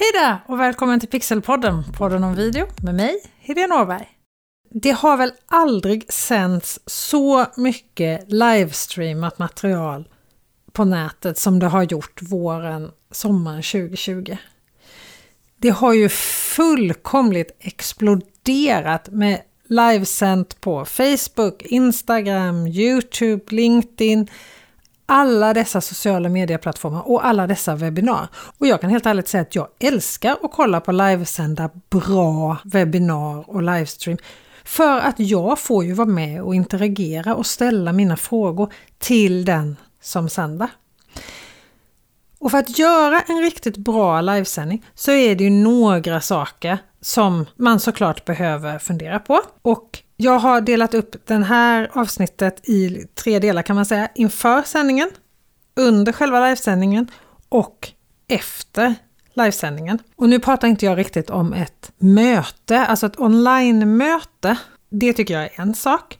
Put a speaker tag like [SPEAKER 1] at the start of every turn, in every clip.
[SPEAKER 1] Hej där och välkommen till Pixelpodden, podden om video med mig, Helene Åberg. Det har väl aldrig sänts så mycket livestreamat material på nätet som det har gjort våren, sommaren 2020. Det har ju fullkomligt exploderat med livesänt på Facebook, Instagram, Youtube, LinkedIn, alla dessa sociala medieplattformar och alla dessa webbinar. Och jag kan helt ärligt säga att jag älskar att kolla på livesända bra webbinar och livestream. För att jag får ju vara med och interagera och ställa mina frågor till den som sänder. Och för att göra en riktigt bra livesändning så är det ju några saker som man såklart behöver fundera på. Och jag har delat upp det här avsnittet i tre delar kan man säga. Inför sändningen, under själva livesändningen och efter livesändningen. Och nu pratar inte jag riktigt om ett möte, alltså ett online-möte. Det tycker jag är en sak.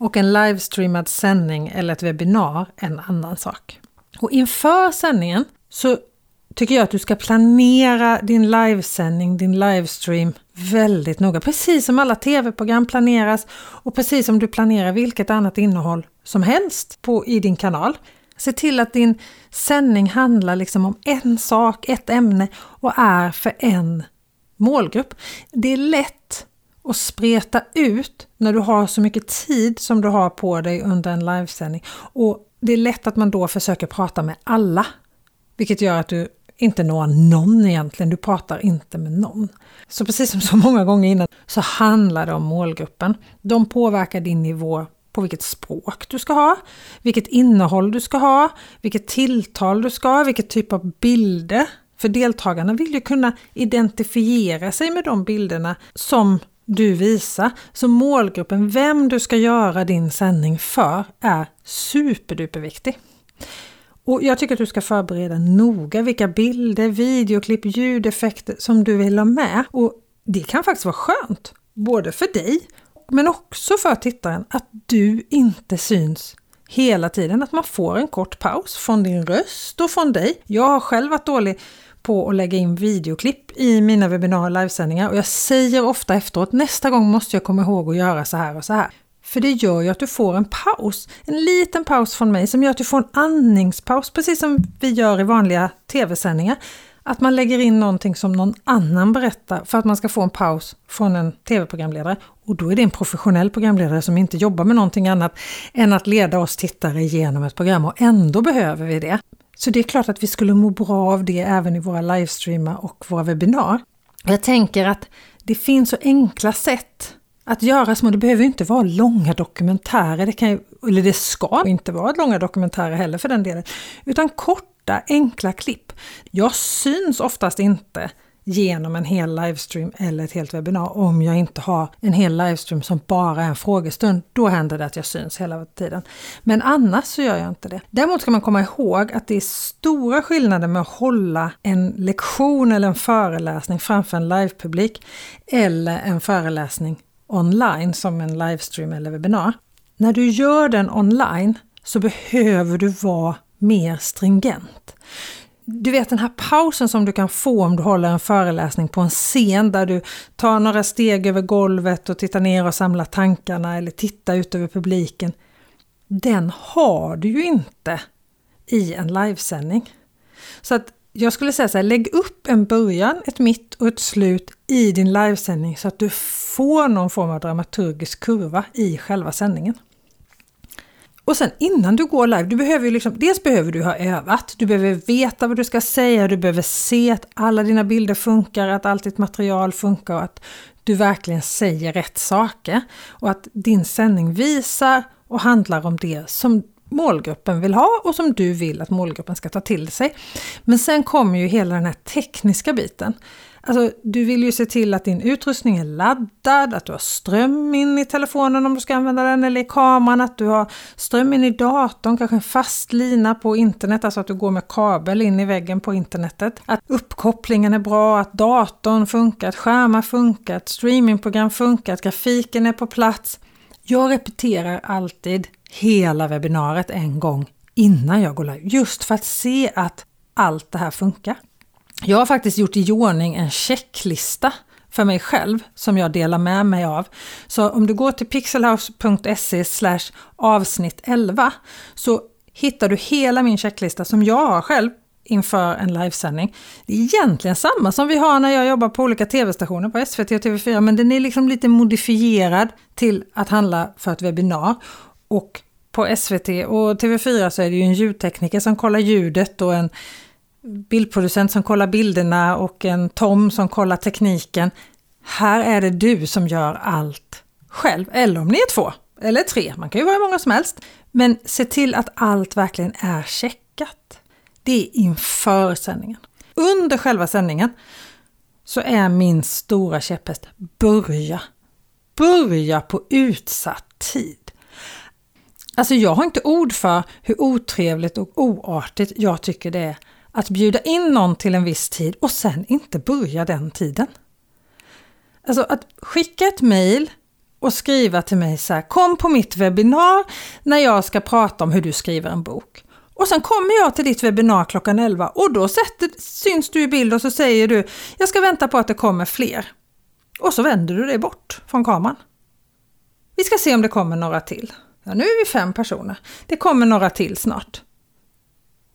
[SPEAKER 1] Och en livestreamad sändning eller ett webbinar en annan sak. Och inför sändningen så tycker jag att du ska planera din livesändning, din livestream väldigt noga. Precis som alla tv-program planeras och precis som du planerar vilket annat innehåll som helst på, i din kanal. Se till att din sändning handlar liksom om en sak, ett ämne och är för en målgrupp. Det är lätt att spreta ut när du har så mycket tid som du har på dig under en livesändning. Och det är lätt att man då försöker prata med alla. Vilket gör att du inte nå någon egentligen, du pratar inte med någon. Så precis som så många gånger innan så handlar det om målgruppen. De påverkar din nivå på vilket språk du ska ha, vilket innehåll du ska ha, vilket tilltal du ska ha, vilket typ av bilder. För deltagarna vill ju kunna identifiera sig med de bilderna som du visar. Så målgruppen, vem du ska göra din sändning för, är superduperviktig. Och jag tycker att du ska förbereda noga vilka bilder, videoklipp, ljudeffekter som du vill ha med. Och det kan faktiskt vara skönt, både för dig men också för tittaren, att du inte syns hela tiden. Att man får en kort paus från din röst och från dig. Jag har själv varit dålig på att lägga in videoklipp i mina webbinar och livesändningar och jag säger ofta efteråt nästa gång måste jag komma ihåg att göra så här och så här. För det gör ju att du får en paus, en liten paus från mig som gör att du får en andningspaus, precis som vi gör i vanliga tv-sändningar. Att man lägger in någonting som någon annan berättar för att man ska få en paus från en tv-programledare. Och då är det en professionell programledare som inte jobbar med någonting annat än att leda oss tittare igenom ett program och ändå behöver vi det. Så det är klart att vi skulle må bra av det även i våra livestreamar och våra webbinar. Jag tänker att det finns så enkla sätt att göra små, det behöver inte vara långa dokumentärer, det kan, eller det ska inte vara långa dokumentärer heller för den delen, utan korta enkla klipp. Jag syns oftast inte genom en hel livestream eller ett helt webbinar om jag inte har en hel livestream som bara är en frågestund. Då händer det att jag syns hela tiden. Men annars så gör jag inte det. Däremot ska man komma ihåg att det är stora skillnader med att hålla en lektion eller en föreläsning framför en livepublik eller en föreläsning online som en livestream eller webbinar. När du gör den online så behöver du vara mer stringent. Du vet den här pausen som du kan få om du håller en föreläsning på en scen där du tar några steg över golvet och tittar ner och samlar tankarna eller tittar ut över publiken. Den har du ju inte i en livesändning. Så att jag skulle säga så här, lägg upp en början, ett mitt och ett slut i din livesändning så att du får någon form av dramaturgisk kurva i själva sändningen. Och sen innan du går live, du behöver liksom, dels behöver du ha övat, du behöver veta vad du ska säga, du behöver se att alla dina bilder funkar, att allt ditt material funkar och att du verkligen säger rätt saker. Och att din sändning visar och handlar om det som målgruppen vill ha och som du vill att målgruppen ska ta till sig. Men sen kommer ju hela den här tekniska biten. Alltså, du vill ju se till att din utrustning är laddad, att du har ström in i telefonen om du ska använda den eller i kameran, att du har ström in i datorn, kanske en fast lina på internet, alltså att du går med kabel in i väggen på internetet. Att uppkopplingen är bra, att datorn funkar, att skärmar funkar, att streamingprogram funkar, att grafiken är på plats. Jag repeterar alltid hela webbinariet en gång innan jag går live, just för att se att allt det här funkar. Jag har faktiskt gjort i ordning en checklista för mig själv som jag delar med mig av. Så om du går till pixelhouse.se avsnitt 11 så hittar du hela min checklista som jag har själv inför en livesändning. Det är egentligen samma som vi har när jag jobbar på olika tv-stationer på SVT och TV4 men den är liksom lite modifierad till att handla för ett webbinar. Och på SVT och TV4 så är det ju en ljudtekniker som kollar ljudet och en bildproducent som kollar bilderna och en Tom som kollar tekniken. Här är det du som gör allt själv, eller om ni är två eller tre, man kan ju vara hur många som helst. Men se till att allt verkligen är checkat. Det är inför sändningen. Under själva sändningen så är min stora käpphäst börja. Börja på utsatt tid. Alltså jag har inte ord för hur otrevligt och oartigt jag tycker det är att bjuda in någon till en viss tid och sen inte börja den tiden. Alltså att skicka ett mail och skriva till mig så här, kom på mitt webbinar när jag ska prata om hur du skriver en bok. Och sen kommer jag till ditt webbinar klockan 11 och då sätter, syns du i bild och så säger du, jag ska vänta på att det kommer fler. Och så vänder du dig bort från kameran. Vi ska se om det kommer några till. Ja, nu är vi fem personer. Det kommer några till snart.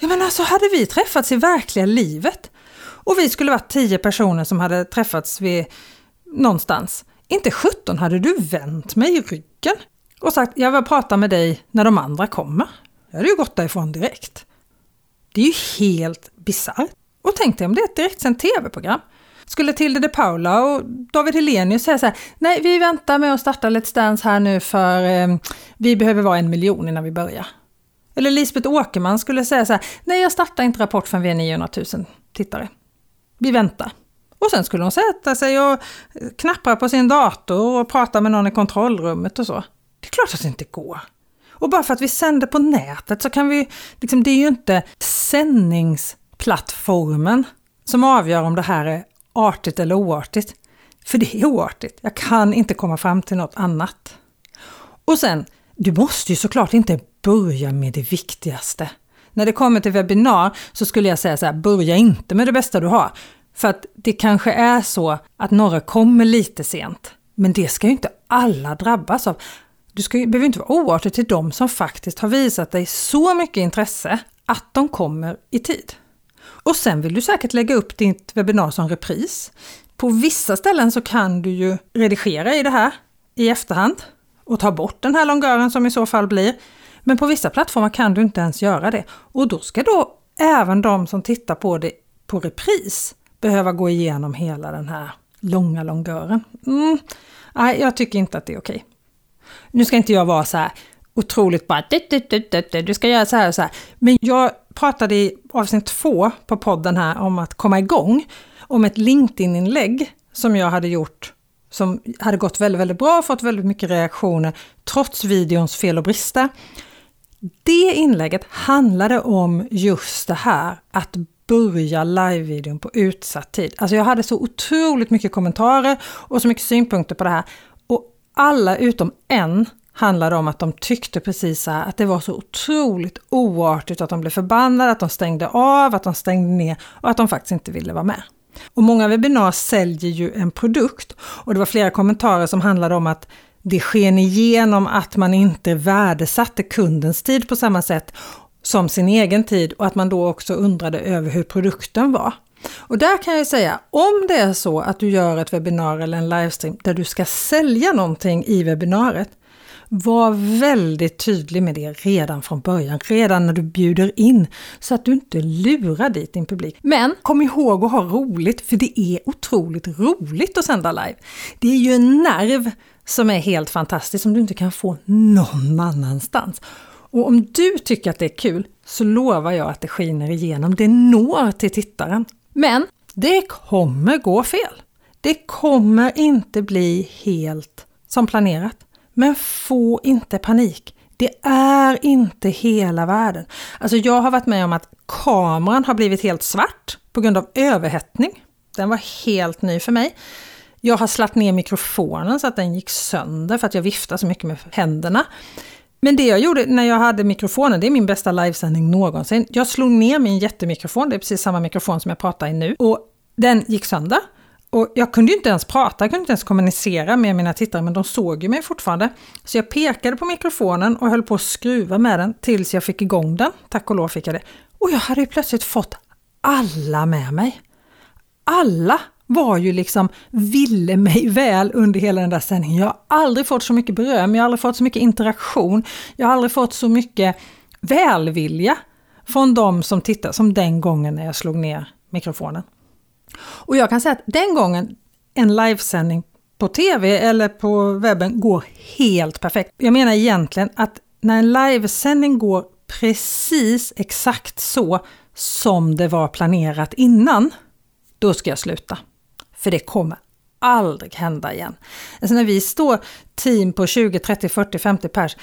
[SPEAKER 1] Ja, men alltså hade vi träffats i verkliga livet och vi skulle varit tio personer som hade träffats vid någonstans. Inte sjutton hade du vänt mig i ryggen och sagt jag vill prata med dig när de andra kommer. Jag hade ju gått därifrån direkt. Det är ju helt bisarrt. Och tänk dig om det är ett direktsänt tv-program. Skulle Tilde de Paula och David Helenius säga så här, nej vi väntar med att starta Let's Dance här nu för eh, vi behöver vara en miljon innan vi börjar. Eller Lisbeth Åkerman skulle säga så här, nej jag startar inte Rapport förrän vi är 900 000 tittare. Vi väntar. Och sen skulle hon sätta sig och knappra på sin dator och prata med någon i kontrollrummet och så. Det är klart att det inte går. Och bara för att vi sänder på nätet så kan vi, liksom, det är ju inte sändningsplattformen som avgör om det här är artigt eller oartigt. För det är oartigt. Jag kan inte komma fram till något annat. Och sen, du måste ju såklart inte börja med det viktigaste. När det kommer till webbinar så skulle jag säga så här, börja inte med det bästa du har. För att det kanske är så att några kommer lite sent. Men det ska ju inte alla drabbas av. Du ska, behöver inte vara oartig till de som faktiskt har visat dig så mycket intresse att de kommer i tid. Och sen vill du säkert lägga upp ditt webbinar som repris. På vissa ställen så kan du ju redigera i det här i efterhand och ta bort den här longören som i så fall blir. Men på vissa plattformar kan du inte ens göra det. Och då ska då även de som tittar på det på repris behöva gå igenom hela den här långa longören. Mm. Nej, jag tycker inte att det är okej. Nu ska inte jag vara så här otroligt bara du ska göra så här och så här. Men jag pratade i avsnitt två på podden här om att komma igång. Om ett LinkedIn-inlägg som jag hade gjort som hade gått väldigt, väldigt bra, fått väldigt mycket reaktioner trots videons fel och brister. Det inlägget handlade om just det här att börja livevideon på utsatt tid. Alltså jag hade så otroligt mycket kommentarer och så mycket synpunkter på det här. Och alla utom en handlade om att de tyckte precis så här att det var så otroligt oartigt att de blev förbannade, att de stängde av, att de stängde ner och att de faktiskt inte ville vara med. Och många webbinar säljer ju en produkt och det var flera kommentarer som handlade om att det sken igenom att man inte värdesatte kundens tid på samma sätt som sin egen tid och att man då också undrade över hur produkten var. Och där kan jag säga, om det är så att du gör ett webbinar eller en livestream där du ska sälja någonting i webbinariet, var väldigt tydlig med det redan från början, redan när du bjuder in, så att du inte lurar dit din publik. Men kom ihåg att ha roligt, för det är otroligt roligt att sända live. Det är ju en nerv som är helt fantastisk, som du inte kan få någon annanstans. Och om du tycker att det är kul så lovar jag att det skiner igenom. Det når till tittaren. Men det kommer gå fel. Det kommer inte bli helt som planerat. Men få inte panik. Det är inte hela världen. Alltså jag har varit med om att kameran har blivit helt svart på grund av överhettning. Den var helt ny för mig. Jag har slatt ner mikrofonen så att den gick sönder för att jag viftade så mycket med händerna. Men det jag gjorde när jag hade mikrofonen, det är min bästa livesändning någonsin. Jag slog ner min jättemikrofon, det är precis samma mikrofon som jag pratar i nu, och den gick sönder. Och jag kunde inte ens prata, jag kunde inte ens kommunicera med mina tittare, men de såg ju mig fortfarande. Så jag pekade på mikrofonen och höll på att skruva med den tills jag fick igång den. Tack och lov fick jag det. Och jag hade ju plötsligt fått alla med mig. Alla var ju liksom, ville mig väl under hela den där sändningen. Jag har aldrig fått så mycket beröm, jag har aldrig fått så mycket interaktion, jag har aldrig fått så mycket välvilja från de som tittar som den gången när jag slog ner mikrofonen. Och jag kan säga att den gången en livesändning på TV eller på webben går helt perfekt. Jag menar egentligen att när en livesändning går precis exakt så som det var planerat innan, då ska jag sluta. För det kommer aldrig hända igen. Alltså när vi står team på 20, 30, 40, 50 pers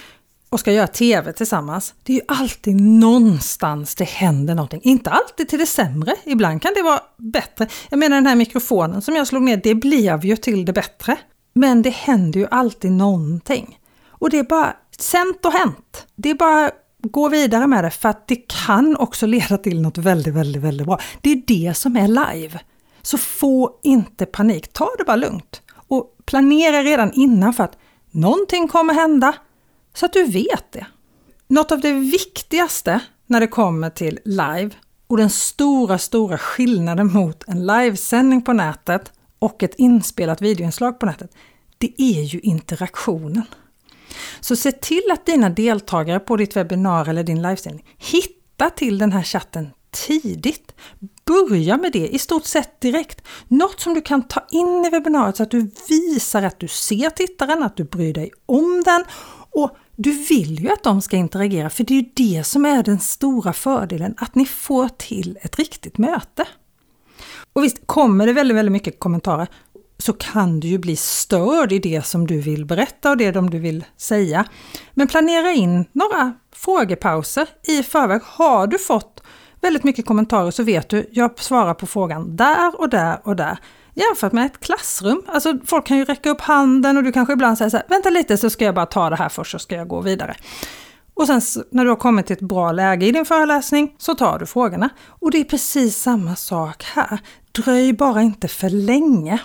[SPEAKER 1] och ska göra TV tillsammans, det är ju alltid någonstans det händer någonting. Inte alltid till det sämre, ibland kan det vara bättre. Jag menar den här mikrofonen som jag slog ner, det blev ju till det bättre. Men det händer ju alltid någonting. Och det är bara sent och hänt. Det är bara gå vidare med det för att det kan också leda till något väldigt, väldigt, väldigt bra. Det är det som är live. Så få inte panik, ta det bara lugnt och planera redan innan för att någonting kommer hända så att du vet det. Något av det viktigaste när det kommer till live och den stora, stora skillnaden mot en livesändning på nätet och ett inspelat videoinslag på nätet, det är ju interaktionen. Så se till att dina deltagare på ditt webbinar eller din livesändning hittar till den här chatten tidigt. Börja med det i stort sett direkt. Något som du kan ta in i webbinariet så att du visar att du ser tittaren, att du bryr dig om den och du vill ju att de ska interagera för det är ju det som är den stora fördelen, att ni får till ett riktigt möte. Och visst, kommer det väldigt, väldigt mycket kommentarer så kan du ju bli störd i det som du vill berätta och det som du vill säga. Men planera in några frågepauser i förväg. Har du fått väldigt mycket kommentarer så vet du, jag svarar på frågan där och där och där. Jämfört med ett klassrum, alltså folk kan ju räcka upp handen och du kanske ibland säger så här, vänta lite så ska jag bara ta det här först så ska jag gå vidare. Och sen när du har kommit till ett bra läge i din föreläsning så tar du frågorna. Och det är precis samma sak här. Dröj bara inte för länge.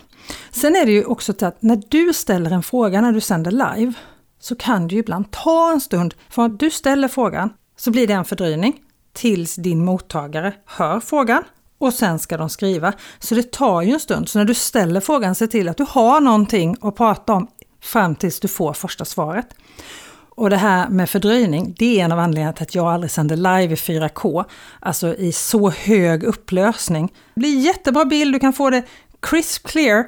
[SPEAKER 1] Sen är det ju också så att när du ställer en fråga när du sänder live så kan det ju ibland ta en stund från att du ställer frågan så blir det en fördröjning tills din mottagare hör frågan och sen ska de skriva. Så det tar ju en stund. Så när du ställer frågan, se till att du har någonting att prata om fram tills du får första svaret. Och det här med fördröjning, det är en av anledningarna till att jag aldrig sänder live i 4K, alltså i så hög upplösning. Det blir jättebra bild, du kan få det crisp clear,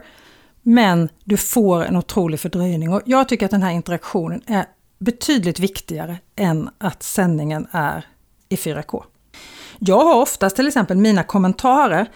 [SPEAKER 1] men du får en otrolig fördröjning. Och jag tycker att den här interaktionen är betydligt viktigare än att sändningen är i 4K. Jag har oftast till exempel mina kommentarer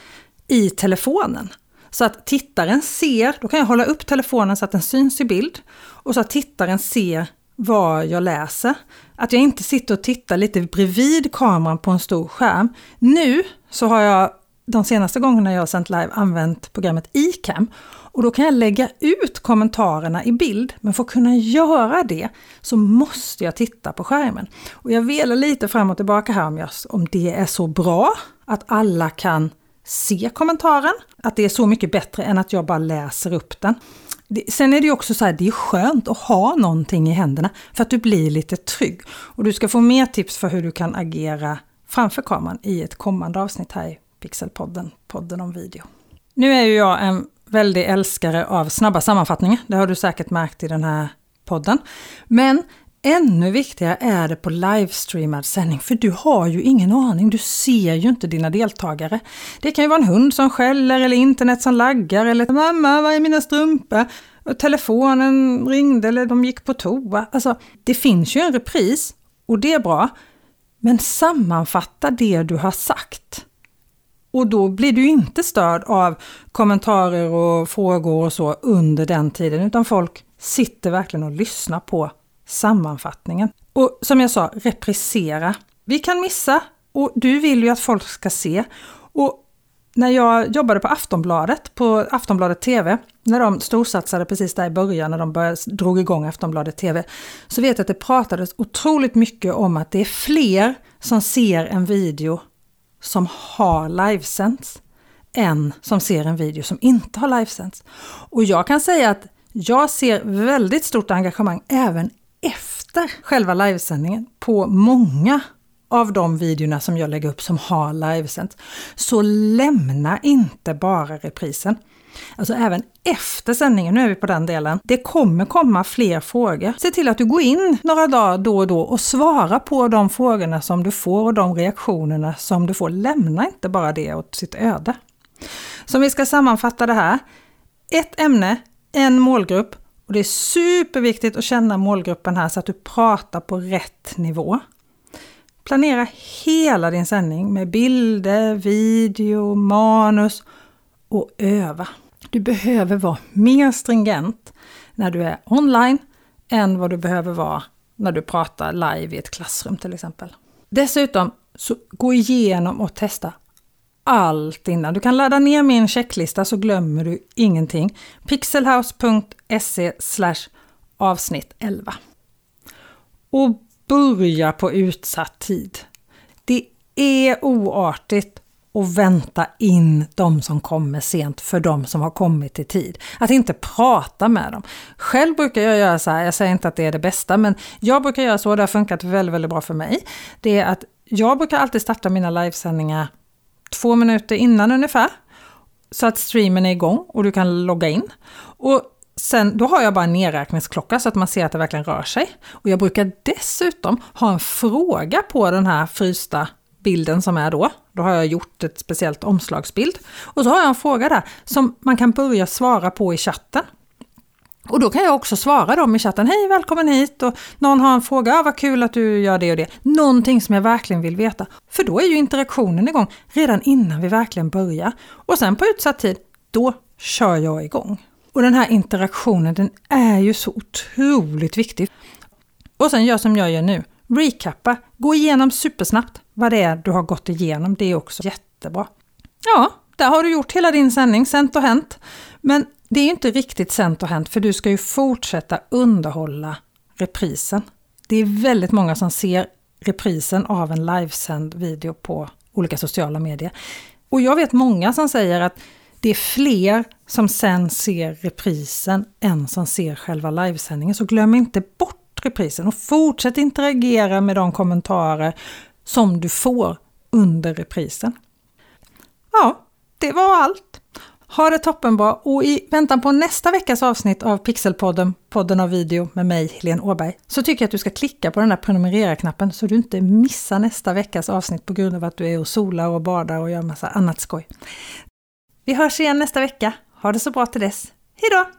[SPEAKER 1] i telefonen. Så att tittaren ser, då kan jag hålla upp telefonen så att den syns i bild och så att tittaren ser vad jag läser. Att jag inte sitter och tittar lite bredvid kameran på en stor skärm. Nu så har jag de senaste gångerna jag har sänt live använt programmet iCam och då kan jag lägga ut kommentarerna i bild, men för att kunna göra det så måste jag titta på skärmen. Och jag velar lite fram och tillbaka här om, jag, om det är så bra att alla kan se kommentaren, att det är så mycket bättre än att jag bara läser upp den. Sen är det ju också så här, det är skönt att ha någonting i händerna för att du blir lite trygg. Och du ska få mer tips för hur du kan agera framför kameran i ett kommande avsnitt här i Pixelpodden, podden om video. Nu är ju jag en väldig älskare av snabba sammanfattningar. Det har du säkert märkt i den här podden. Men ännu viktigare är det på livestreamad sändning, för du har ju ingen aning. Du ser ju inte dina deltagare. Det kan ju vara en hund som skäller eller internet som laggar eller mamma, var är mina strumpor? Och telefonen ringde eller de gick på toa. Alltså, det finns ju en repris och det är bra. Men sammanfatta det du har sagt. Och då blir du inte störd av kommentarer och frågor och så under den tiden, utan folk sitter verkligen och lyssnar på sammanfattningen. Och som jag sa, reprisera. Vi kan missa och du vill ju att folk ska se. Och när jag jobbade på Aftonbladet, på Aftonbladet TV, när de storsatsade precis där i början, när de började, drog igång Aftonbladet TV, så vet jag att det pratades otroligt mycket om att det är fler som ser en video som har livesänds än som ser en video som inte har livesänds. Och jag kan säga att jag ser väldigt stort engagemang även efter själva livesändningen på många av de videorna som jag lägger upp som har livesänts. Så lämna inte bara reprisen. Alltså även efter sändningen, nu är vi på den delen, det kommer komma fler frågor. Se till att du går in några dagar då och då och svara på de frågorna som du får och de reaktionerna som du får. Lämna inte bara det åt sitt öde. Så om vi ska sammanfatta det här. Ett ämne, en målgrupp och det är superviktigt att känna målgruppen här så att du pratar på rätt nivå. Planera hela din sändning med bilder, video, manus och öva. Du behöver vara mer stringent när du är online än vad du behöver vara när du pratar live i ett klassrum till exempel. Dessutom, så gå igenom och testa allt innan. Du kan ladda ner min checklista så glömmer du ingenting. pixelhouse.se avsnitt 11. Och börja på utsatt tid. Det är oartigt att vänta in de som kommer sent för de som har kommit i tid. Att inte prata med dem. Själv brukar jag göra så här, jag säger inte att det är det bästa, men jag brukar göra så, det har funkat väldigt, väldigt bra för mig. Det är att jag brukar alltid starta mina livesändningar två minuter innan ungefär. Så att streamen är igång och du kan logga in. Och sen, då har jag bara en nedräkningsklocka så att man ser att det verkligen rör sig. Och jag brukar dessutom ha en fråga på den här frysta bilden som är då. Då har jag gjort ett speciellt omslagsbild. Och så har jag en fråga där som man kan börja svara på i chatten. Och då kan jag också svara dem i chatten, hej välkommen hit och någon har en fråga, ah, vad kul att du gör det och det. Någonting som jag verkligen vill veta. För då är ju interaktionen igång redan innan vi verkligen börjar. Och sen på utsatt tid, då kör jag igång. Och den här interaktionen den är ju så otroligt viktig. Och sen gör som jag gör nu, recappa, gå igenom supersnabbt vad det är du har gått igenom. Det är också jättebra. Ja, där har du gjort hela din sändning, sent och hänt. Men det är inte riktigt sent och hänt för du ska ju fortsätta underhålla reprisen. Det är väldigt många som ser reprisen av en livesänd video på olika sociala medier. Och jag vet många som säger att det är fler som sen ser reprisen än som ser själva livesändningen. Så glöm inte bort reprisen och fortsätt interagera med de kommentarer som du får under reprisen. Ja, det var allt. Ha det toppenbra och i väntan på nästa veckas avsnitt av Pixelpodden, podden av video med mig, Helene Åberg, så tycker jag att du ska klicka på den där prenumerera-knappen så du inte missar nästa veckas avsnitt på grund av att du är och solar och badar och gör massa annat skoj. Vi hörs igen nästa vecka. Ha det så bra till dess. Hejdå!